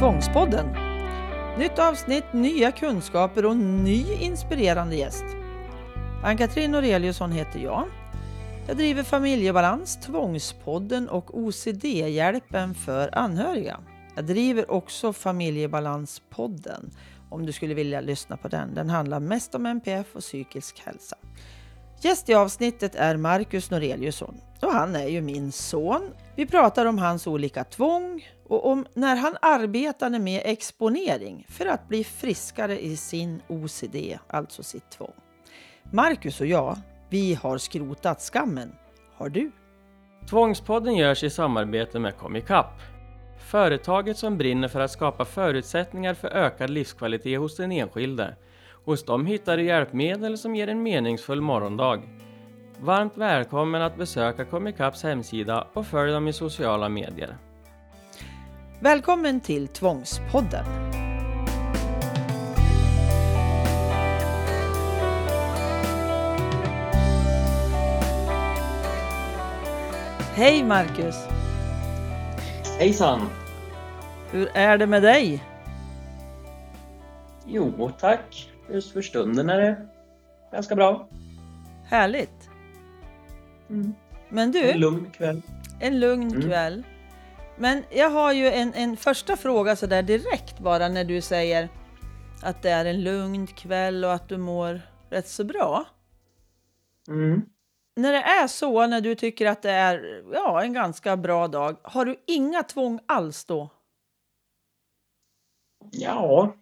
Tvångspodden. Nytt avsnitt, nya kunskaper och ny inspirerande gäst. Ann-Katrin Noreliusson heter jag. Jag driver Familjebalans, Tvångspodden och OCD-hjälpen för anhöriga. Jag driver också Familjebalanspodden om du skulle vilja lyssna på den. Den handlar mest om NPF och psykisk hälsa. Gäst i avsnittet är Marcus Noreliusson och han är ju min son. Vi pratar om hans olika tvång och om när han arbetade med exponering för att bli friskare i sin OCD, alltså sitt tvång. Marcus och jag, vi har skrotat skammen. Har du? Tvångspodden görs i samarbete med Comicap. Företaget som brinner för att skapa förutsättningar för ökad livskvalitet hos den enskilde. Hos dem hittar du hjälpmedel som ger en meningsfull morgondag. Varmt välkommen att besöka Comicaps hemsida och följ dem i sociala medier. Välkommen till Tvångspodden. Hej Marcus! Hejsan! Hur är det med dig? Jo, tack. Just för stunden är det ganska bra. Härligt! Mm. Men En du, lugn kväll. en lugn Mm. kväll. Men jag har ju en, en första fråga så där direkt bara när du säger att det är en lugn kväll och att du mår rätt så bra. Mm. När det är så, när du tycker att det är ja, en ganska bra dag, har du inga tvång alls då? Ja,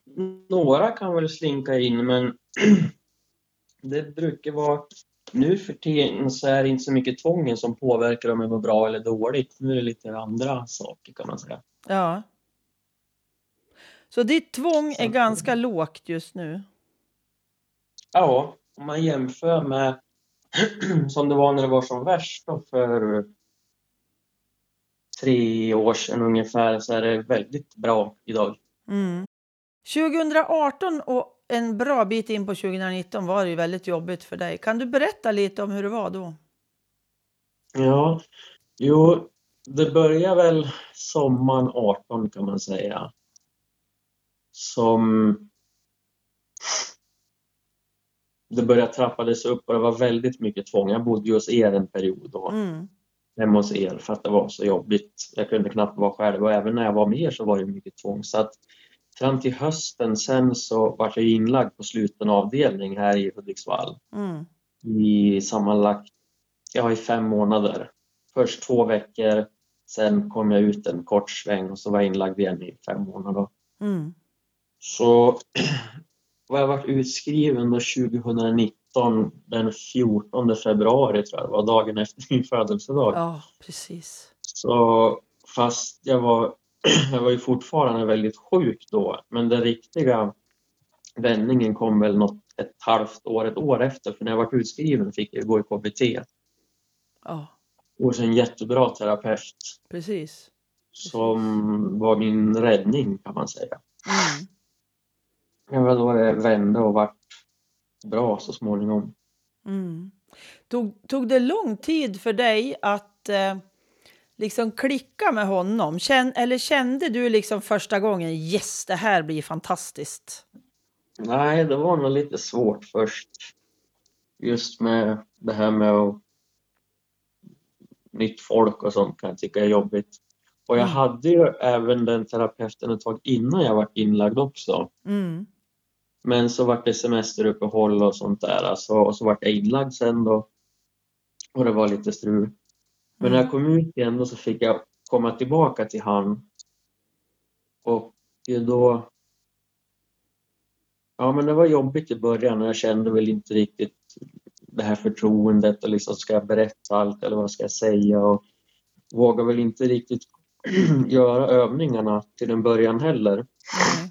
några kan väl slinka in men det brukar vara nu för tiden så är det inte så mycket tvången som påverkar om jag mår bra eller dåligt. Nu är det lite andra saker kan man säga. Ja. Så ditt tvång är ganska lågt just nu? Ja, om man jämför med som det var när det var som värst då för tre år sedan ungefär så är det väldigt bra idag. Mm. 2018 och en bra bit in på 2019 var det ju väldigt jobbigt för dig. Kan du berätta lite om hur det var då? Ja, jo, det börjar väl sommaren 18 kan man säga. Som det började trappades upp och det var väldigt mycket tvång. Jag bodde ju hos er en period då, Mm. hemma hos er för att det var så jobbigt. Jag kunde knappt vara själv och även när jag var med er så var det mycket tvång. Så att fram till hösten sen så var jag inlagd på sluten avdelning här i Hudiksvall Mm. i sammanlagt, ja i fem månader. Först två veckor, sen kom jag ut en kort sväng och så var jag inlagd igen i fem månader. Mm. Så var jag varit utskriven då 2019 den 14 februari tror jag det var, dagen efter min födelsedag. Ja, precis. Så fast jag var, jag var ju fortfarande väldigt sjuk då, men den riktiga vändningen kom väl något ett halvt år, ett år efter, för när jag var utskriven fick jag gå i KBT. Ja, Och så en jättebra terapeut precis. som var min räddning kan man säga. Mm. Det var då det vände och vart bra så småningom. Mm. Tog, tog det lång tid för dig att eh, liksom klicka med honom? Känn, eller kände du liksom första gången yes, det här blir fantastiskt? Nej, det var nog lite svårt först. Just med det här med att nytt folk och sånt kan jag tycka är jobbigt. Och jag Mm. hade ju även den terapeuten ett tag innan jag var inlagd också. Mm. Men så vart det semesteruppehåll och sånt där. Alltså, och så vart jag inlagd sen då. Och det var lite strul. Men när jag kom ut igen då så fick jag komma tillbaka till han. Och då... Ja men det var jobbigt i början och jag kände väl inte riktigt det här förtroendet och liksom ska jag berätta allt eller vad ska jag säga och vågar väl inte riktigt göra övningarna till en början heller. Mm.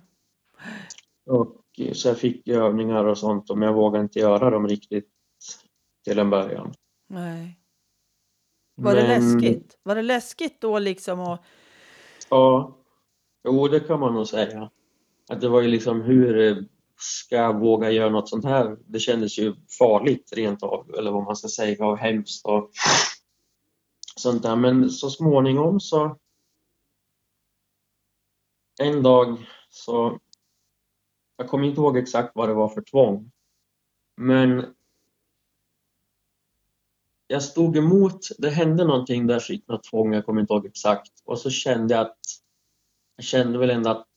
Och så jag fick övningar och sånt men jag vågade inte göra dem riktigt till en början. Nej. Var det Men- läskigt? Var det läskigt då liksom? Och, Ja, jo det kan man nog säga. Att det var ju liksom hur ska jag våga göra något sånt här? Det kändes ju farligt rent av, eller vad man ska säga, och hemskt och sånt där. Men så småningom så en dag så, jag kommer inte ihåg exakt vad det var för tvång, men jag stod emot, det hände någonting där, fick något tvång, jag kommer inte ihåg exakt, och så kände jag att, jag kände väl ändå att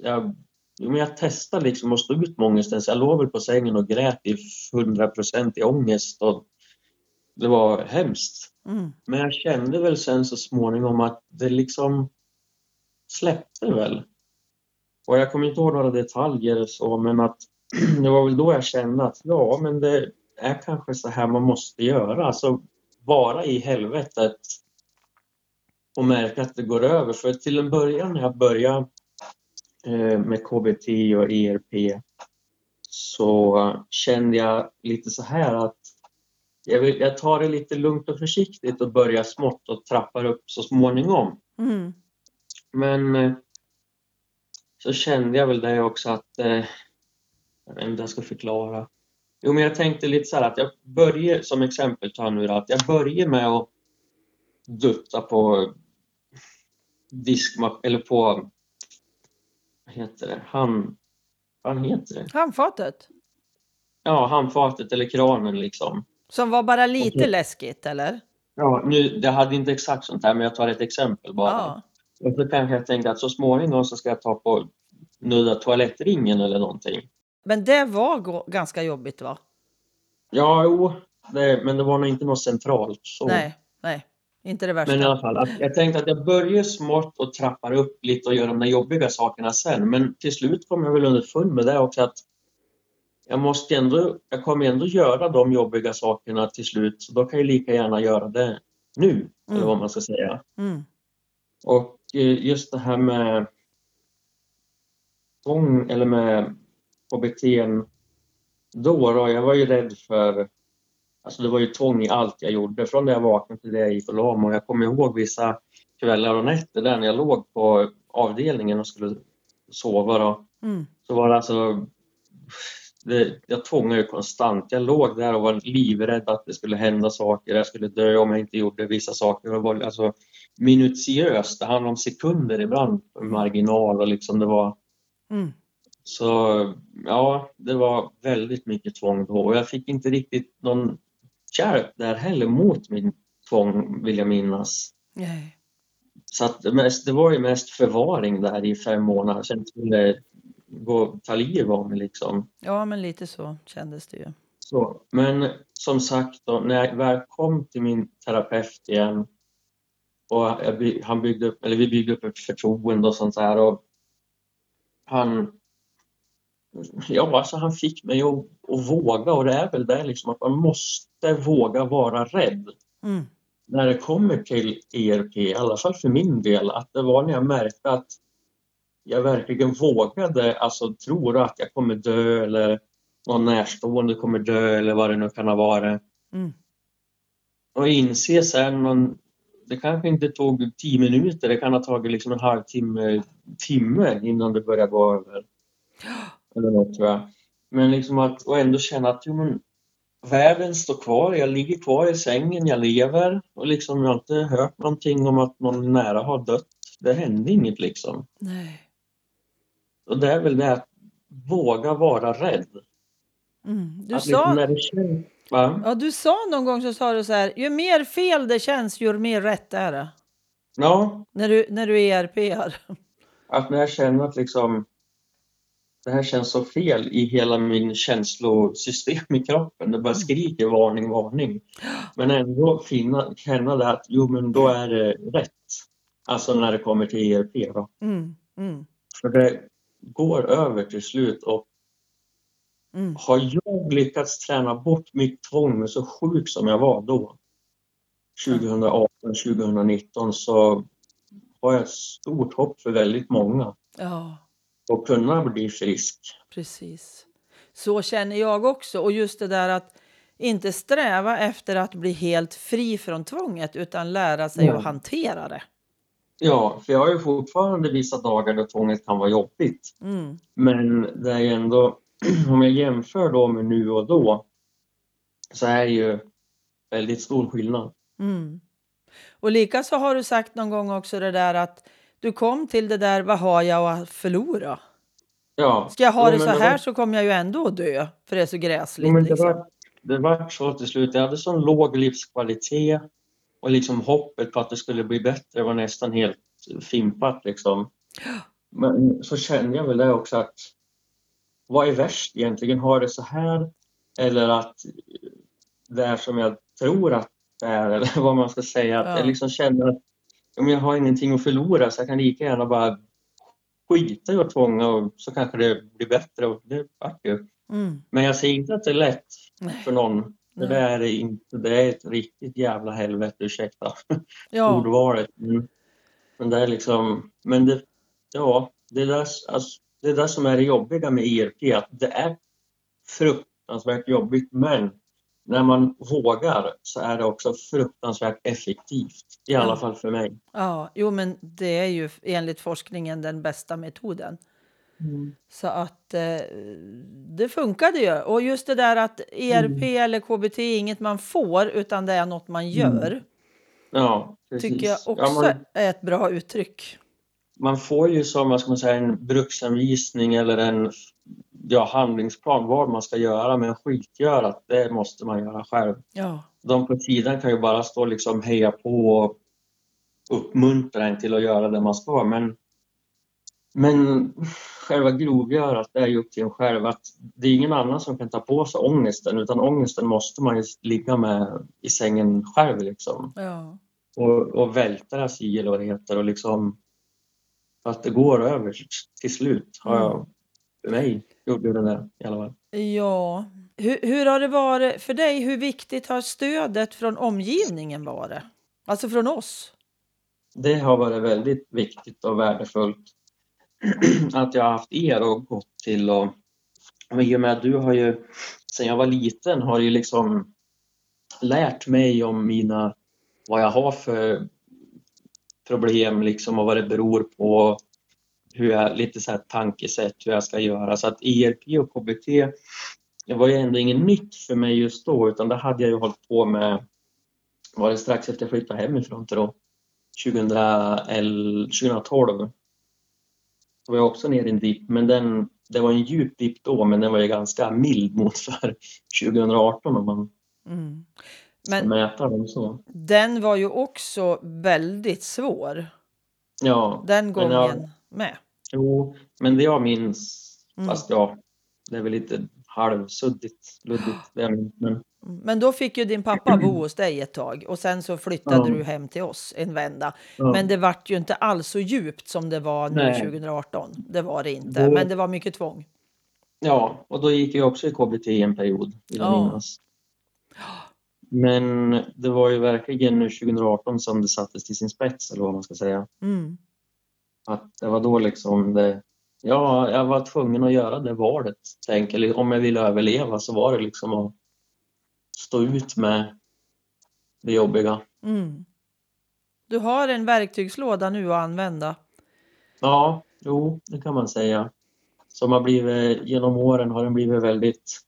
jag, men jag testade liksom att stå ut med ångesten, så jag låg väl på sängen och grät i 100% i ångest och det var hemskt. Mm. Men jag kände väl sen så småningom att det liksom släppte väl. Och jag kommer inte ihåg några detaljer så, men att det var väl då jag kände att ja, men det är kanske så här man måste göra. Alltså vara i helvetet och märka att det går över. För till en början när jag började eh, med KBT och ERP så kände jag lite så här att jag, vill, jag tar det lite lugnt och försiktigt och börjar smått och trappar upp så småningom. Mm. Men eh, så kände jag väl det också att, eh, jag vet inte hur jag ska förklara. Jo, men jag tänkte lite så att jag börjar, som exempel ta nu att jag börjar med att dutta på diskmask, eller på, vad heter det, hand, vad heter det? Handfatet. Ja, handfatet eller kranen liksom. Som var bara lite Okej. läskigt eller? Ja, nu, det hade inte exakt sånt här, men jag tar ett exempel bara. Ja. Och så kanske jag tänkte att så småningom så ska jag ta på nudda toalettringen eller någonting. Men det var ganska jobbigt va? Ja, jo, det, men det var nog inte något centralt. Så. Nej, nej. Inte det värsta. Men i alla fall, jag tänkte att jag börjar smått och trappar upp lite och gör de där jobbiga sakerna sen. Men till slut kom jag väl underfund med det också att jag måste ändå, jag kommer ändå göra de jobbiga sakerna till slut. Så då kan jag lika gärna göra det nu, eller Mm. vad man ska säga. Mm. Och eh, just det här med tvång eller med KBT då, då, jag var ju rädd för, alltså det var ju tvång i allt jag gjorde, från det jag vaknade till det jag gick och la mig. Jag kommer ihåg vissa kvällar och nätter där när jag låg på avdelningen och skulle sova då, Mm. så var det alltså, det, jag tvångade ju konstant. Jag låg där och var livrädd att det skulle hända saker, jag skulle dö om jag inte gjorde vissa saker. Det var alltså minutiöst, det handlade om sekunder ibland, marginal och liksom det var Mm. Så ja, det var väldigt mycket tvång då och jag fick inte riktigt någon hjälp där heller mot min tvång vill jag minnas. Nej. Så att det, mest, det var ju mest förvaring där i fem månader, sen skulle gå ta liv av mig liksom. Ja, men lite så kändes det ju. Så, men som sagt då, när jag väl kom till min terapeut igen och jag, han byggde upp, eller vi byggde upp ett förtroende och sånt där och han Ja, alltså han fick mig att, att våga och det är väl det liksom att man måste våga vara rädd Mm. när det kommer till ERP, i alla fall för min del, att det var när jag märkte att jag verkligen vågade alltså tro att jag kommer dö eller någon närstående kommer dö eller vad det nu kan ha varit. Mm. Och inse sen, någon, det kanske inte tog tio minuter, det kan ha tagit liksom en halvtimme, timme innan det började gå över. Eller något tror jag. Men liksom att, och ändå känna att jo, men, världen står kvar, jag ligger kvar i sängen, jag lever och liksom jag har inte hört någonting om att någon nära har dött. Det hände inget liksom. Nej. Och det är väl det att våga vara rädd. Mm. Du, att liksom sa, det känns, ja, du sa någon gång så sa du så här, ju mer fel det känns, ju mer rätt är det. Ja, När du, när du ERPar. att när jag känner att liksom det här känns så fel i hela min känslosystem i kroppen. Det bara skriker varning, varning. Men ändå finna, känna det att jo men då är det rätt. Alltså när det kommer till ERP då. Mm. Mm. För det går över till slut och Mm. har jag lyckats träna bort mitt tvång så sjuk som jag var då 2018, 2019 så har jag ett stort hopp för väldigt många Ja, att kunna bli frisk. precis. Så känner jag också. Och just det där att inte sträva efter att bli helt fri från tvånget utan lära sig Nej. att hantera det. Ja, för jag har ju fortfarande vissa dagar då tvånget kan vara jobbigt. Mm. Men det är ju ändå, om jag jämför då med nu och då, så är det ju väldigt stor skillnad. Mm. Och likaså har du sagt någon gång också det där att du kom till det där, vad har jag att förlora? Ja. Ska jag ha det så här var- så kommer jag ju ändå att dö, för det är så gräsligt. Jo, men det, liksom. var, det var så till slut. Jag hade sån låg livskvalitet och liksom hoppet på att det skulle bli bättre var nästan helt fimpat liksom. Men så kände jag väl det också att vad är värst egentligen? Har det så här eller att det är som jag tror att det är eller vad man ska säga. Att Ja. jag liksom känner att men jag har ingenting att förlora så jag kan lika gärna bara skita i att tvånga och så kanske det blir bättre och det vart ju. Mm. Men jag säger inte att det är lätt Nej. för någon. Det där är inte, det är ett riktigt jävla helvete, ursäkta Ja, ordvalet. Men, men det är liksom, men det, ja, det är där, alltså, det är där som är det jobbiga med ERP, att det är fruktansvärt jobbigt, men när man vågar så är det också fruktansvärt effektivt. I alla Ja. fall för mig. ja, jo men det är ju enligt forskningen den bästa metoden. Så att eh, det funkade ju. Och just det där att ERP eller KBT är inget man får utan det är något man gör. Ja, precis. Tycker jag Ja, också man- är ett bra uttryck. man får ju som vad ska man säga, en bruksanvisning eller en ja, handlingsplan vad man ska göra men skitgörat, det måste man göra själv. Ja, De på sidan kan ju bara stå och liksom heja på och uppmuntra en till att göra det man ska men, men själva grovgörat det är ju upp till en själv att det är ingen annan som kan ta på sig ångesten utan ångesten måste man ju ligga med i sängen själv liksom. Ja, och, och vältra sig i eller vad det heter och liksom att det går över till slut har jag för mig gjorde det där i alla fall. ja. Hur, hur har det varit för dig? Hur viktigt har stödet från omgivningen varit? Alltså från oss? Det har varit väldigt viktigt och värdefullt att jag har haft er och gått till och men i och med att du har ju sen jag var liten har ju liksom lärt mig om mina vad jag har för problem liksom och vad det beror på hur jag, lite så här tankesätt hur jag ska göra så att ERP och KBT det var ju ändå inget nytt för mig just då utan det hade jag ju hållit på med var det strax efter jag flyttade hemifrån till då 2011, 2012 då var jag också nere i en dipp men den, det var en djup dipp då men den var ju ganska mild mot för 2018 om man Mm. Men mäta dem så. den var ju också väldigt svår. Ja, Den gången med. jo, men det jag minns, Mm. fast ja, det är väl lite halvsuddigt, luddigt det minns, men Men då fick ju din pappa bo hos dig ett tag och sen så flyttade Ja. du hem till oss en vända. ja. Men det vart ju inte alls så djupt som det var nu Nej. 2018. Det var det inte, Då- men det var mycket tvång. Ja, och då gick jag också i KBT en period, vill jag Ja. minnas. Men det var ju verkligen nu 2018 som det sattes till sin spets, eller vad man ska säga. Mm. Att det var då liksom det... Ja, jag var tvungen att göra det valet. Tänk, eller om jag ville överleva så var det liksom att stå ut med det jobbiga. Mm. Du har en verktygslåda nu att använda. Ja, jo, det kan man säga. Som har blivit, genom åren har den blivit väldigt,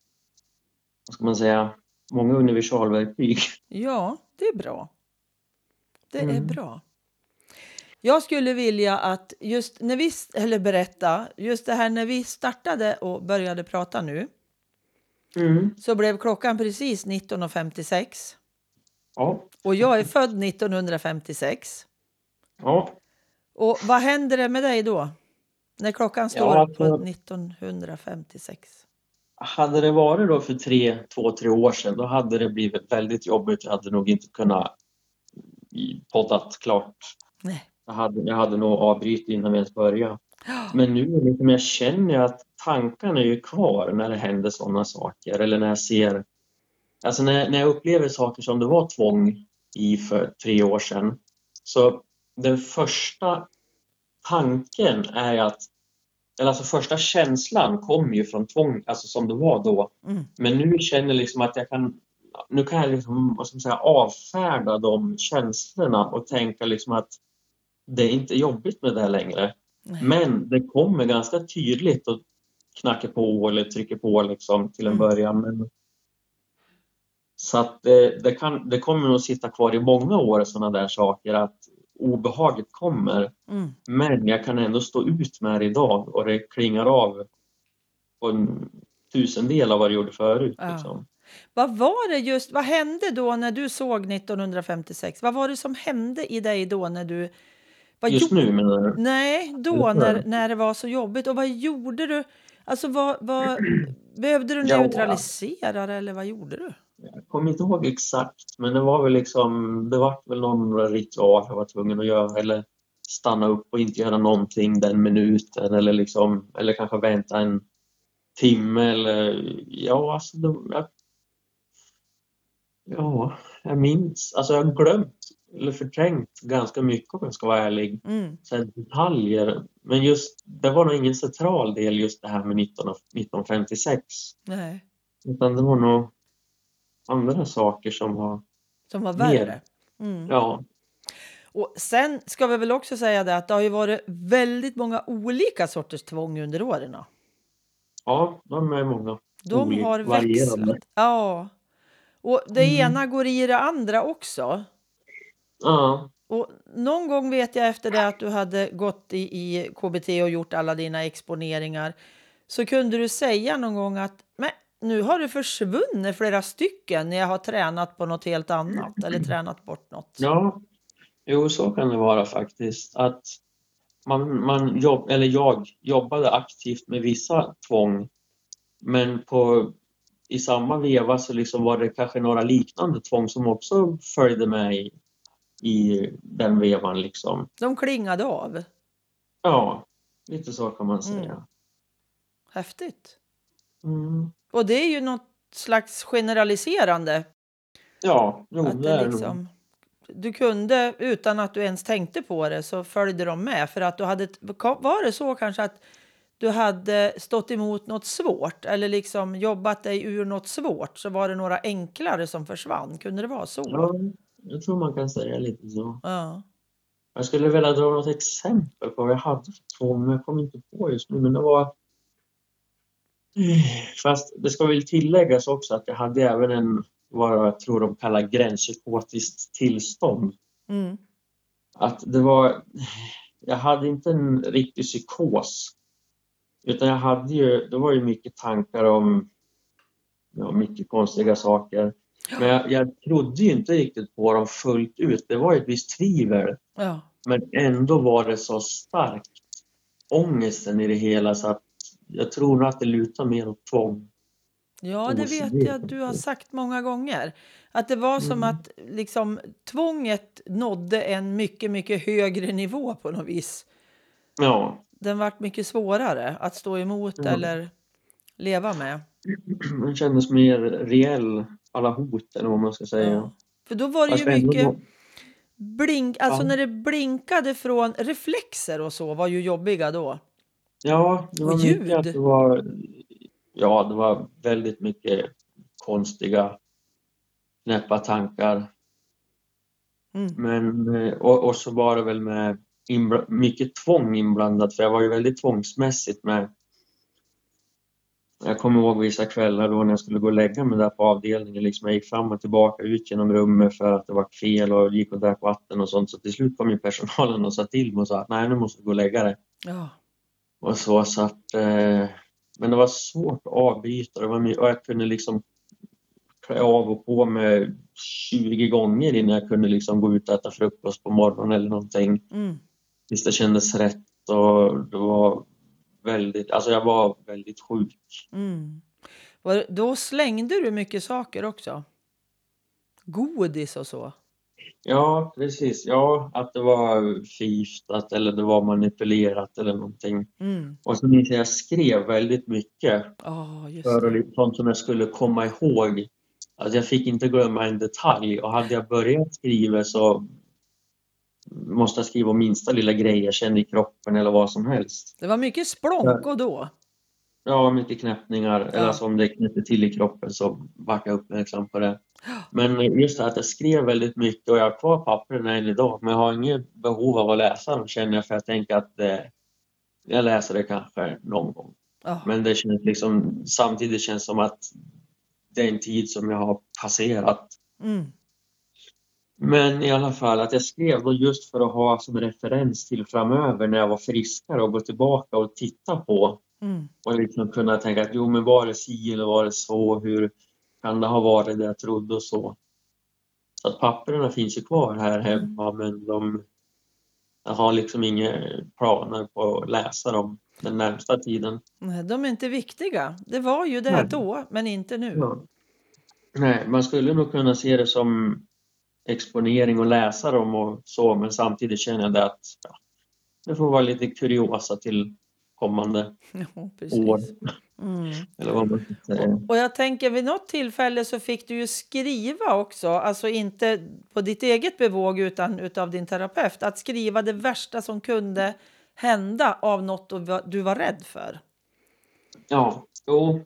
vad ska man säga, många universalverktyg. Ja, det är bra. Det är Mm. bra. Jag skulle vilja att just när vi, eller berätta, just det här när vi startade och började prata nu Mm. så blev klockan precis 19.56 Ja, och jag är född 1956. ja. Och vad händer det med dig då? När klockan Ja, står alltså- på 1956? Hade det varit då för tre, två, tre år sedan, då hade det blivit väldigt jobbigt. Jag hade nog inte kunnat poddat klart. Nej. Jag hade, jag hade nog avbrutit innan vi ens började. Men nu liksom, jag känner jag att tankarna är ju kvar när det händer sådana saker. Eller när jag ser... Alltså när, när jag upplever saker som det var tvång i för tre år sedan. Så den första tanken är att... Eller alltså första känslan kommer ju från tvång, alltså som det var då. Mm. Men nu känner jag liksom att jag kan... Nu kan jag liksom, vad ska man säga, avfärda de känslorna och tänka liksom att det är inte jobbigt med det här längre. Nej. Men det kommer ganska tydligt och knackar på eller trycker på liksom till en Mm. början. Men... Så att det, det, kan, det kommer nog sitta kvar i många år sådana där saker att obehaget kommer. Mm. Men jag kan ändå stå ut med det idag och det klingar av på en tusendel av vad det gjorde förut. Ja. Liksom. Vad var det just, vad hände då när du såg 1956? Vad var det som hände i dig då när du... Vad Just gjorde- nu menar du? Nej, då när, när det var så jobbigt. Och vad gjorde du? Alltså vad, vad behövde du neutralisera det eller vad gjorde du? Jag kommer inte ihåg exakt, men det var väl liksom, det var väl någon ritual jag var tvungen att göra eller stanna upp och inte göra någonting den minuten eller liksom, eller kanske vänta en timme eller ja, alltså det, jag, ja, jag minns, alltså jag har glömt eller förträngt ganska mycket om jag ska vara ärlig. Mm. Så här detaljer, men just det var nog ingen central del just det här med 19, 1956 Nej, utan det var nog andra saker som var som var värre. Mm. Ja, Och sen ska vi väl också säga det att det har ju varit väldigt många olika sorters tvång under åren. ja, de är många. De Olika, har varierande. växlat. Ja. Och det Mm. ena går i det andra också. Ja, Och någon gång vet jag efter det att du hade gått i, i KBT och gjort alla dina exponeringar så kunde du säga någon gång att Men, nu har det försvunnit flera stycken när jag har tränat på något helt annat eller tränat bort något. ja. Jo, så kan det vara faktiskt. Att man, man jobb, eller jag jobbade aktivt med vissa tvång, men på, i samma veva så liksom var det kanske några liknande tvång som också följde med i, i den vevan. Liksom. De klingade av. Ja, lite så kan man säga. Mm. Häftigt. Mm. Och det är ju något slags generaliserande. Ja, jo, Att det är liksom, du kunde utan att du ens tänkte på det så följde de med. För att du hade, var det så kanske att du hade stått emot något svårt eller liksom jobbat dig ur något svårt så var det några enklare som försvann. Kunde det vara så? Ja, jag tror man kan säga lite så. Ja. Jag skulle vilja dra något exempel på vad jag hade för tvång, men jag kommer inte på just nu. Men det var... Fast det ska väl tilläggas också att jag hade även en, vad jag tror de kallar gränspsykotiskt tillstånd. Mm. Att det var... Jag hade inte en riktig psykos. Utan jag hade ju, det var ju mycket tankar om ja, mycket konstiga saker. Men jag, jag trodde ju inte riktigt på dem fullt ut. Det var ett visst tvivel. Ja. Men ändå var det så starkt ångesten i det hela så att jag tror att det lutar mer åt tvång. Ja, det vet jag att du har sagt många gånger. Att det var som Mm. att liksom, tvånget nådde en mycket, mycket högre nivå på något vis. Ja, Den vart mycket svårare att stå emot Mm. eller leva med. den kändes mer reell, alla hot eller vad man ska säga. Ja. För då var det Fast ju ändå mycket var- blink, alltså Ja. när det blinkade från reflexer och så var ju jobbiga då. Ja, det var Och mycket ljud. att det var... Ja, det var väldigt mycket konstiga, knäppa tankar. Mm. Men, och, och så var det väl med inbla- mycket tvång inblandat, för jag var ju väldigt tvångsmässigt med. Jag kommer ihåg vissa kvällar då när jag skulle gå och lägga mig där på avdelningen, liksom jag gick fram och tillbaka ut genom rummet för att det var fel och gick och drack vatten och sånt. Så till slut kom ju personalen och sa till mig och sa att nej, nu måste du gå och lägga dig. Ja. Och så, så att, eh, men det var svårt att avbryta det var, my- och jag kunde liksom klä av och på mig 20 gånger innan jag kunde liksom gå ut och äta frukost på morgonen eller någonting. Mm. Tills det kändes rätt och det var väldigt, alltså jag var väldigt sjuk. Mm. Då slängde du mycket saker också. Godis och så. Ja, precis. Ja, att det var förgiftat eller det var manipulerat eller någonting. Mm. Och så minns jag jag skrev väldigt mycket just för det. sånt som jag skulle komma ihåg. Alltså jag fick inte glömma en detalj och hade jag börjat skriva så måste skriva om minsta lilla grej jag kände i kroppen eller vad som helst. Det var mycket splonko då. Ja, mycket knäppningar, eller Ja. alltså om det knäppte till i kroppen så vart jag uppmärksam på det. Men just det här att jag skrev väldigt mycket och jag har kvar pappren än idag men jag har inget behov av att läsa dem känner jag för jag tänker att eh, jag läser det kanske någon gång. Ja. Men det känns liksom, samtidigt känns som att det är en tid som jag har passerat. Mm. Men i alla fall att jag skrev då just för att ha som referens till framöver när jag var friskare och gå tillbaka och titta på Mm. och liksom kunna tänka att jo men var det si eller var det så, hur kan det ha varit det jag trodde och så. Så att papperna finns ju kvar här hemma men de, jag har liksom inga planer på att läsa dem den närmsta tiden. Nej, De är inte viktiga. Det var ju det Nej. då, men inte nu. Ja. Nej, man skulle nog kunna se det som exponering och läsa dem och så men samtidigt känner jag det att ja, det får vara lite kuriosa till kommande Ja, år. Mm. Eller vad man säga. Och jag tänker vid något tillfälle så fick du ju skriva också, alltså inte på ditt eget bevåg utan utav din terapeut, att skriva det värsta som kunde hända av något du var rädd för. Ja, jo,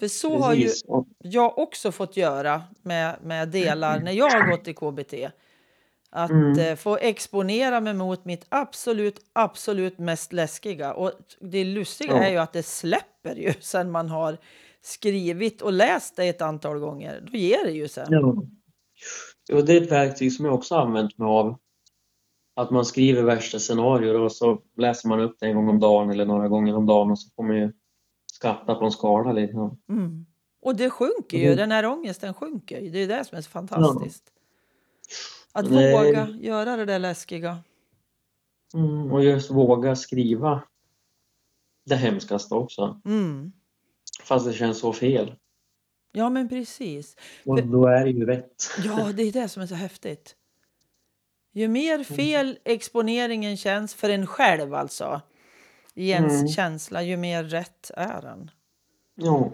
För så har ju. Och, jag också fått göra med, med delar när jag har gått i KBT. Att Mm. eh, få exponera mig mot mitt absolut, absolut mest läskiga. Och det lustiga Ja. är ju att det släpper ju sen man har skrivit och läst det ett antal gånger. Då ger det ju sen. ja. Jo, det är ett verktyg som jag också använt mig av. Att man skriver värsta scenarier och så läser man upp det en gång om dagen eller några gånger om dagen och så får man ju skatta på en skala liksom. Mm. Och det sjunker ju, Mm. den här ångesten sjunker ju. Det är det som är så fantastiskt. Att Nej. våga göra det där läskiga. Mm, och just våga skriva det hemskaste också. Mm. Fast det känns så fel. Ja, men precis. Och då är det ju rätt. Ja, det är det som är så häftigt. Ju mer fel exponeringen känns för en själv alltså, i ens Mm. känsla, ju mer rätt är den. Ja.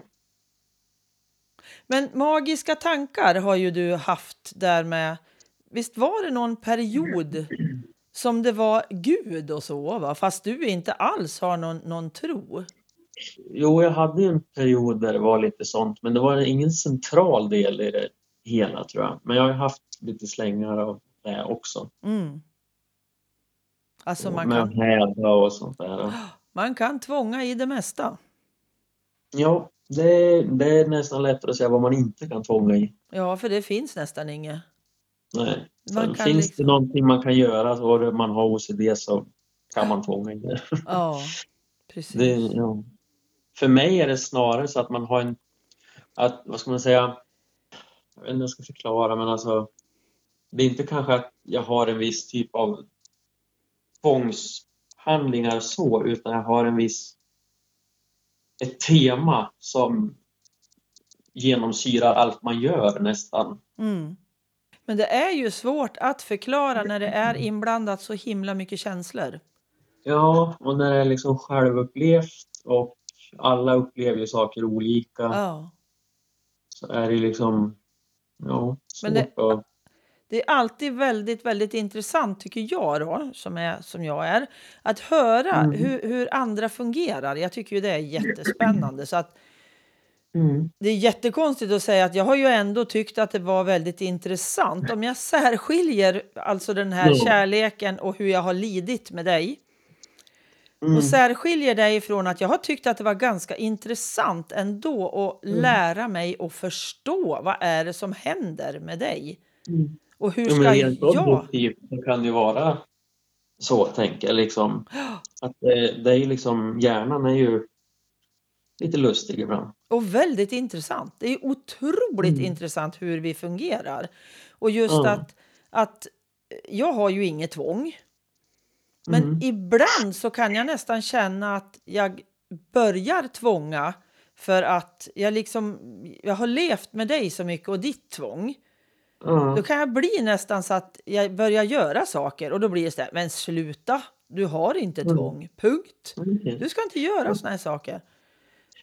Men magiska tankar har ju du haft där med. Visst var det någon period som det var Gud och så, va? fast du inte alls har någon, någon tro? Jo, jag hade en period där det var lite sånt, men det var ingen central del i det hela tror jag. Men jag har haft lite slängar av det också. Mm. Alltså man med kan, att häda och sånt där. man kan tvånga i det mesta. Ja, det, det är nästan lättare att säga vad man inte kan tvånga i. Ja, för det finns nästan inget. Nej. Sen finns liksom- det någonting man kan göra och man har OCD så kan man tvånga i det. Ja, precis. det ja. För mig är det snarare så att man har en, att, vad ska man säga, jag vet inte hur jag ska förklara men alltså det är inte kanske att jag har en viss typ av tvångshandlingar så utan jag har en viss ett tema som genomsyrar allt man gör nästan. Mm. Men det är ju svårt att förklara när det är inblandat så himla mycket känslor. Ja, och när det är liksom självupplevt och alla upplever ju saker olika Ja. så är det liksom ja, svårt Men det- att... Det är alltid väldigt, väldigt intressant tycker jag då, som, är, som jag är, att höra Mm. hur, hur andra fungerar. Jag tycker ju det är jättespännande. Så att Mm. det är jättekonstigt att säga att jag har ju ändå tyckt att det var väldigt intressant. Om jag särskiljer alltså den här Ja. kärleken och hur jag har lidit med dig Mm. och särskiljer dig från att jag har tyckt att det var ganska intressant ändå att Mm. lära mig och förstå vad är det som händer med dig. Mm. Och hur ska rent jag... så kan det ju vara så, tänker jag. Liksom. Att det, det är liksom, hjärnan är ju lite lustig ibland. Och väldigt intressant. Det är otroligt Mm. intressant hur vi fungerar. Och just Ja. att, att jag har ju inget tvång. Men Mm. ibland så kan jag nästan känna att jag börjar tvånga för att jag liksom jag har levt med dig så mycket och ditt tvång. Ja. Då kan jag bli nästan så att jag börjar göra saker och då blir det så här, men sluta, du har inte Mm. tvång, punkt. Okej. Du ska inte göra såna här saker.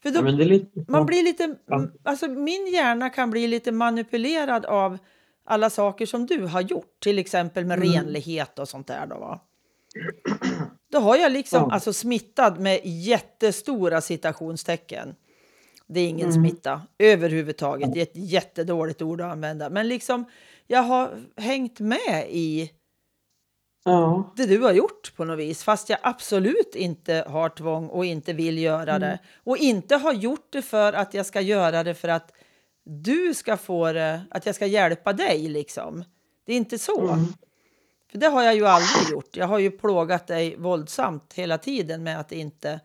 För då Ja, lite... man blir lite, alltså min hjärna kan bli lite manipulerad av alla saker som du har gjort, till exempel med Mm. renlighet och sånt där. Då, va? då har jag liksom Ja. alltså smittad med jättestora citationstecken. Det är ingen Mm. smitta överhuvudtaget. Det är ett jättedåligt ord att använda. Men liksom, jag har hängt med i Ja. det du har gjort på något vis, fast jag absolut inte har tvång och inte vill göra det. Och inte har gjort det för att jag ska göra det för att du ska få det, att jag ska hjälpa dig liksom. Det är inte så. Mm. För det har jag ju aldrig gjort. Jag har ju plågat dig våldsamt hela tiden med att inte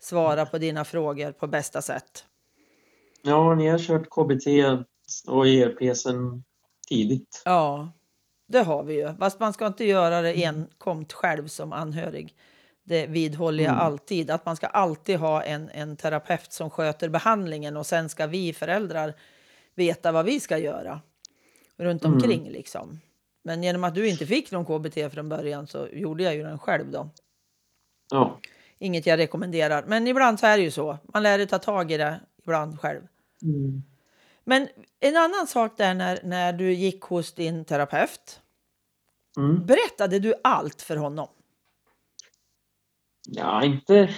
svara på dina frågor på bästa sätt. Ja, ni har kört KBT och ERP sedan tidigt. Ja, det har vi ju. Fast man ska inte göra det enkomt själv som anhörig. Det vidhåller jag Mm. alltid. Att man ska alltid ha en, en terapeut som sköter behandlingen och sen ska vi föräldrar veta vad vi ska göra runt Mm. omkring liksom. Men genom att du inte fick någon KBT från början så gjorde jag ju den själv då. Ja. Inget jag rekommenderar. Men ibland så är det ju så. Man lär sig ta tag i det ibland själv. Mm. Men en annan sak där när, när du gick hos din terapeut. Mm. Berättade du allt för honom? Ja, inte,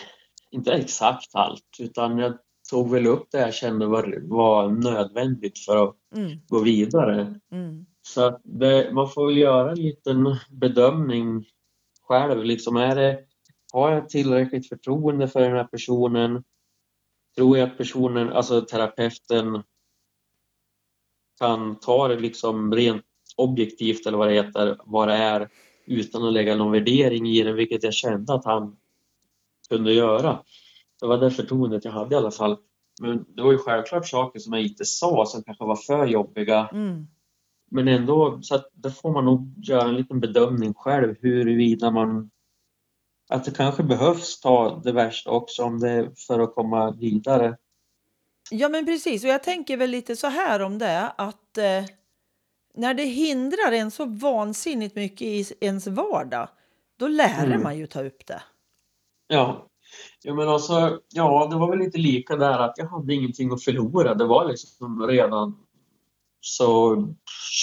inte exakt allt, utan jag tog väl upp det jag kände var, var nödvändigt för att Mm, gå vidare. mm, Så det, man får väl göra en liten bedömning själv. Liksom är det, har jag tillräckligt förtroende för den här personen? Tror jag att personen, alltså terapeuten, kan ta det liksom rent objektivt eller vad det heter, vad det är utan att lägga någon värdering i det, vilket jag kände att han kunde göra. Det var det förtroendet jag hade i alla fall. Men det var ju självklart saker som jag inte sa som kanske var för jobbiga. mm, Men ändå, så att där får man nog göra en liten bedömning själv huruvida man att det kanske behövs ta det värsta också om det för att komma vidare. Ja, men precis. Och jag tänker väl lite så här om det att eh, när det hindrar en så vansinnigt mycket i ens vardag, då lär Mm. man ju ta upp det. Ja. ja, men alltså, ja, det var väl lite lika där att jag hade ingenting att förlora. Det var liksom redan så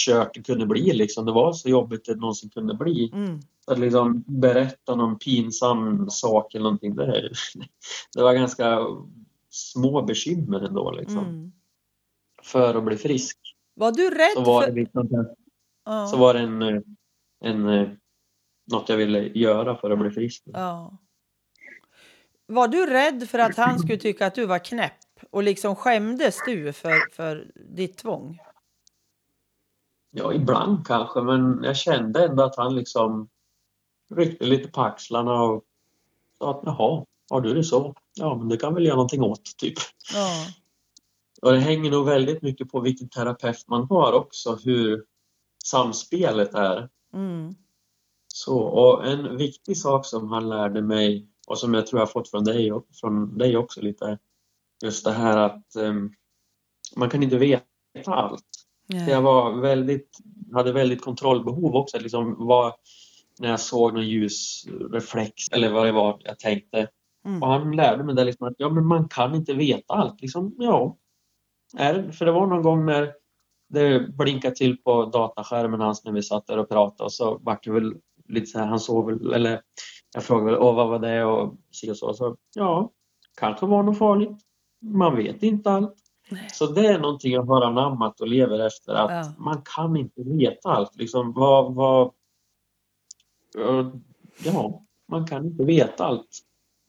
kört det kunde bli liksom. Det var så jobbigt det någonsin kunde bli. Mm. Att liksom berätta någon pinsam sak eller någonting, det, det var ganska små bekymmer ändå liksom. Mm. För att bli frisk. Var du rädd Så var för... det, liksom, Ja. så var det en, en, något jag ville göra för att bli frisk. Ja. Var du rädd för att han skulle tycka att du var knäpp? Och liksom skämdes du för, för ditt tvång? Ja, ibland kanske, men jag kände ändå att han liksom ryckte lite på axlarna och sa att jaha, har du det så? Ja, men det kan väl göra någonting åt, typ. Ja. Och det hänger nog väldigt mycket på vilken terapeut man har också, hur samspelet är. Mm. Så, och en viktig sak som han lärde mig och som jag tror jag har fått från dig, från dig också lite, just det här att em, man kan inte veta allt. Nej. Jag var väldigt, hade väldigt kontrollbehov också. Liksom var, när jag såg någon ljusreflex eller vad det var jag tänkte. Mm. Och han lärde mig det liksom att ja, men man kan inte veta allt. Liksom, ja. Är, för det var någon gång när det blinkade till på dataskärmen hans när vi satt där och pratade och så vart det väl lite så här, han såg väl, eller jag frågade väl, åh vad var det och så och så. så ja, kanske var något farligt. Man vet inte allt. Så det är någonting jag har anammat och lever efter att Ja. man kan inte veta allt. Liksom, vad, vad, eh, ja, man kan inte veta allt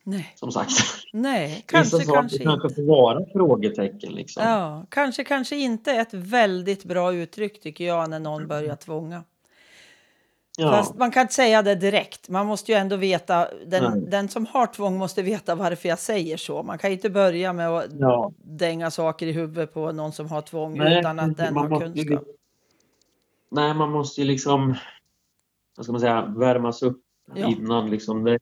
Nej. som sagt. Nej, kanske, Vissa saker kanske kanske får vara frågetecken. Liksom. Ja, kanske, kanske inte ett väldigt bra uttryck tycker jag när någon börjar tvånga. Ja. Fast man kan inte säga det direkt. Man måste ju ändå veta, den, den som har tvång måste veta varför jag säger så. Man kan inte börja med att ja. dänga saker i huvudet på någon som har tvång Nej, utan att den har ju kunskap. Nej, man måste ju liksom, vad ska man säga, värmas upp Ja. innan. Liksom.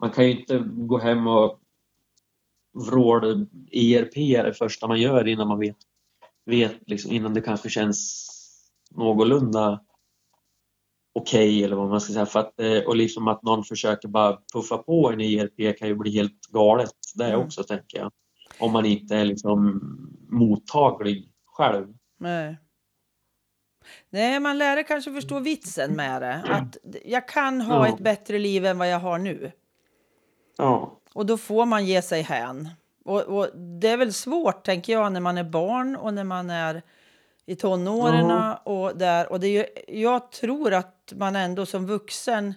Man kan ju inte gå hem och vråla ERP det första man gör innan man vet, vet liksom, innan det kanske känns någorlunda okej eller vad man ska säga. För att, eh, och liksom att någon försöker bara puffa på en ERP kan ju bli helt galet det Mm. också tänker jag. Om man inte är liksom mottaglig själv. Nej. Nej, man lär kanske förstå vitsen med det. Att jag kan ha Ja. ett bättre liv än vad jag har nu. Ja. Och då får man ge sig hän. Och, och det är väl svårt, tänker jag, när man är barn och när man är i tonåren. Och, där. och det är ju, jag tror att man ändå som vuxen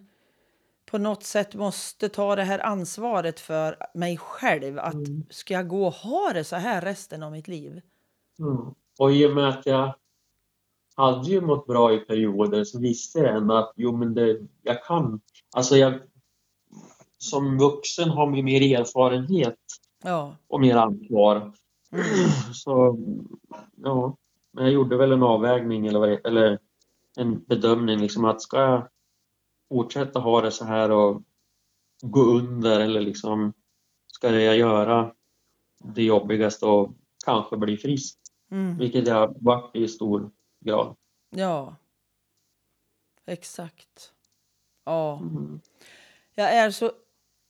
på något sätt måste ta det här ansvaret för mig själv. Att ska jag gå och ha det så här resten av mitt liv? Mm. Och i och med att jag hade ju mått bra i perioder så visste jag ändå att jo men det, jag kan. Alltså jag som vuxen har man mer erfarenhet Ja. och mer ansvar. Mm. Så ja, men jag gjorde väl en avvägning eller, vad eller en bedömning liksom att ska jag fortsätta ha det så här och gå under eller liksom ska jag göra det jobbigaste och kanske bli frisk, Mm. vilket jag varit i stor grad. Ja. Exakt. Ja. Mm. Jag är så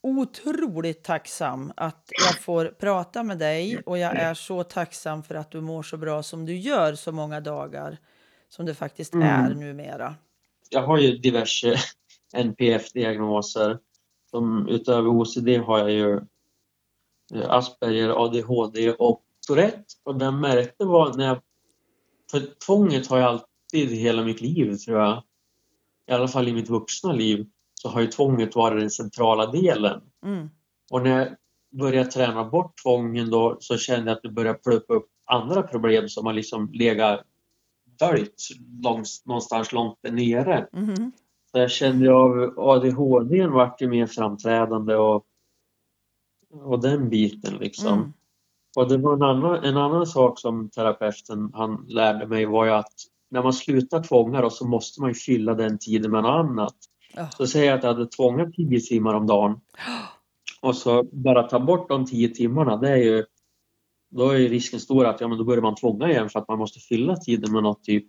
otroligt tacksam att jag får prata med dig och jag är så tacksam för att du mår så bra som du gör så många dagar som det faktiskt Mm. är numera. Jag har ju diverse NPF-diagnoser. Utöver OCD har jag ju eh, Asperger, ADHD och Tourette. Och den märkte var när jag... För tvånget har jag alltid i hela mitt liv tror jag. I alla fall i mitt vuxna liv så har ju tvånget varit den centrala delen. Mm. Och när jag började träna bort tvången då så kände jag att det började pluppa upp andra problem som har liksom legat döljt någonstans långt där nere. Mhm. Så jag kände av ADHD vart ju mer framträdande och, och den biten liksom. Mm. Och det var en annan, en annan sak som terapeuten han lärde mig var ju att när man slutar tvånga då så måste man ju fylla den tiden med något annat. Så jag att jag hade tvångat 10 timmar om dagen och så bara ta bort de 10 timmarna, det är ju då är risken stor att ja, men då börjar man tvånga igen för att man måste fylla tiden med något typ.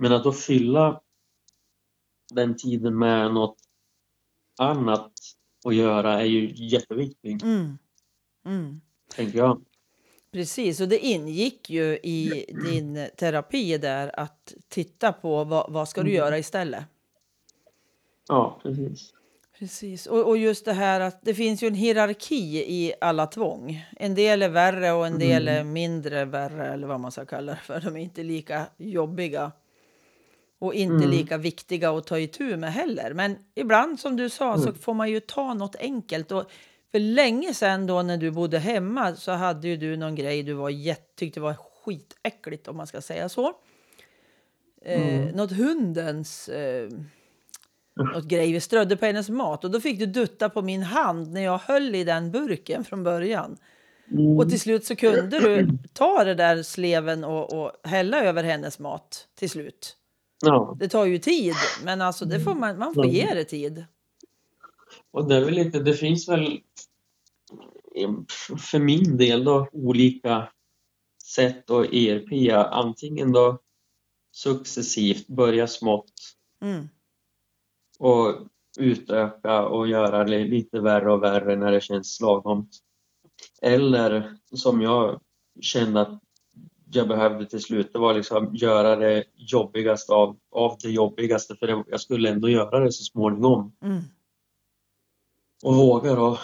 Men att då fylla den tiden med något annat att göra är ju jätteviktigt, Mm. Mm. tänker jag. Precis, och det ingick ju i din terapi där att titta på vad, vad ska du Mm. göra istället. Ja, precis. Precis, och, och just det här att det finns ju en hierarki i alla tvång. En del är värre och en del är mindre värre eller vad man ska kalla det för. De är inte lika jobbiga och inte Mm. lika viktiga att ta itu med heller. Men ibland som du sa så får man ju ta något enkelt. Och för länge sedan då när du bodde hemma så hade ju du någon grej du var jätte, tyckte var skitäckligt om man ska säga så. Eh, något hundens eh, något grej vi strödde på hennes mat och då fick du dutta på min hand när jag höll i den burken från början. Mm. Och till slut så kunde du ta det där sleven och, och hälla över hennes mat till slut. Ja, Det tar ju tid, men alltså det får man, man får ge det tid. och det är väl lite, det finns väl för min del då olika sätt att ERP. Antingen då successivt börja smått Mm. Och utöka och göra det lite värre och värre när det känns lagom. Eller som jag kände att jag behövde till slut, det var liksom göra det jobbigaste av, av det jobbigaste för det, jag skulle ändå göra det så småningom. Mm. Och våga då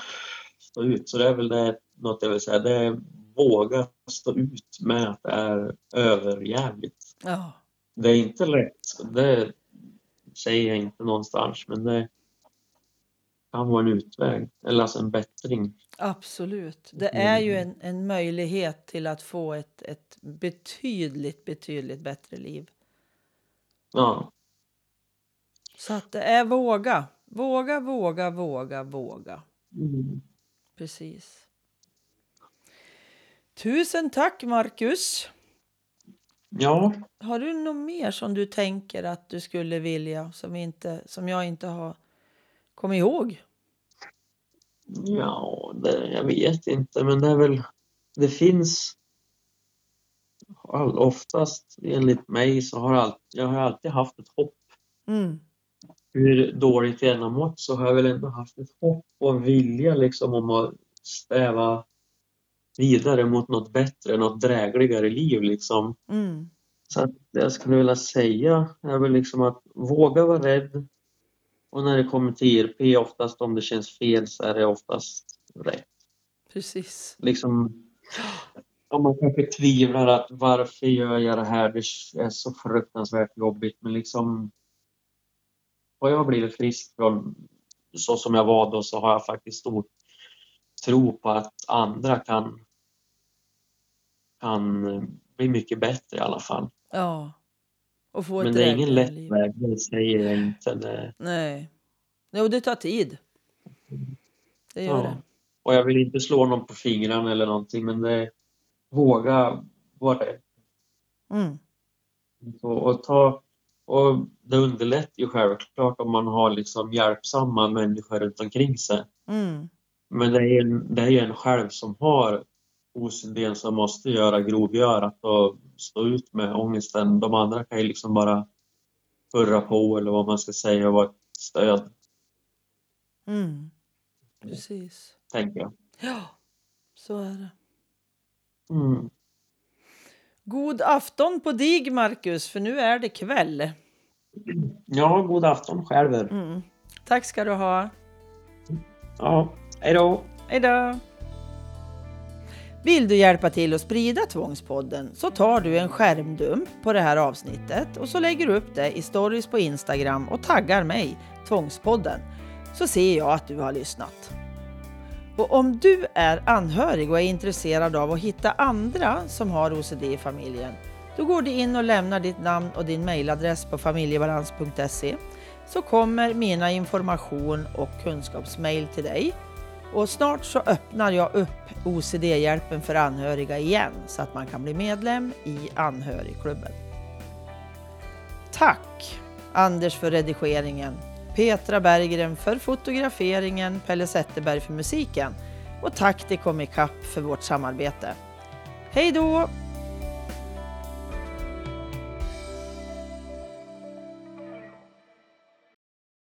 stå ut. Så det är väl det, något jag vill säga, det är våga stå ut med att det är överjävligt. Ja, Det är inte lätt, det säger jag inte någonstans, men det kan vara en utväg, eller alltså en bättring. absolut. Det är ju en, en möjlighet till att få ett, ett betydligt, betydligt bättre liv. Ja, Så att det är våga. Våga, våga, våga, våga. mm. Precis. Tusen tack, Marcus. Ja Har du något mer som du tänker att du skulle vilja som, inte, som jag inte har kommit ihåg? Ja, det, jag vet inte, men det är väl... Det finns... All, oftast, enligt mig, så har all, jag har alltid haft ett hopp. Mm. Hur dåligt jag än har mått så har jag väl ändå haft ett hopp och en vilja liksom om att stäva vidare mot något bättre, något drägligare liv liksom. Mm. Så att det jag skulle vilja säga är väl liksom att våga vara rädd. Och när det kommer till ERP, oftast om det känns fel så är det oftast rätt. Precis. liksom om man kanske tvivlar att varför gör jag det här? Det är så fruktansvärt jobbigt. Men liksom har jag blivit frisk från så som jag var då så har jag faktiskt stor tro på att andra kan kan bli mycket bättre i alla fall. Ja. Och få Men det är ingen lätt liv. väg, det säger jag inte. Det, Nej. Jo, det tar tid. Det gör ja. det. Och jag vill inte slå någon på fingrarna eller någonting, men det, våga vara det. Mm. Och, och, ta, och det underlättar ju självklart om man har liksom hjälpsamma människor runt omkring sig. Mm. Men det är, en, det är ju en själv som har OCD som måste göra grovgörat och stå ut med ångesten. De andra kan ju liksom bara hurra på eller vad man ska säga och vara ett stöd, Mm. Precis. tänker jag. Ja, så är det. Mm. God afton på dig, Marcus, för nu är det kväll. Ja, god afton själv. Mm. Tack ska du ha. Ja, hej då. Hej då! Vill du hjälpa till att sprida Tvångspodden så tar du en skärmdump på det här avsnittet och så lägger du upp det i stories på Instagram och taggar mig, Tvångspodden, så ser jag att du har lyssnat. Och om du är anhörig och är intresserad av att hitta andra som har OCD i familjen, då går du in och lämnar ditt namn och din mejladress på familjebalans.se så kommer mina information och kunskapsmail till dig och snart så öppnar jag upp OCD-hjälpen för anhöriga igen så att man kan bli medlem i anhörigklubben. Tack Anders för redigeringen, Petra Berggren för fotograferingen, Pelle Zetterberg för musiken och tack till Comicap för vårt samarbete. Hej då!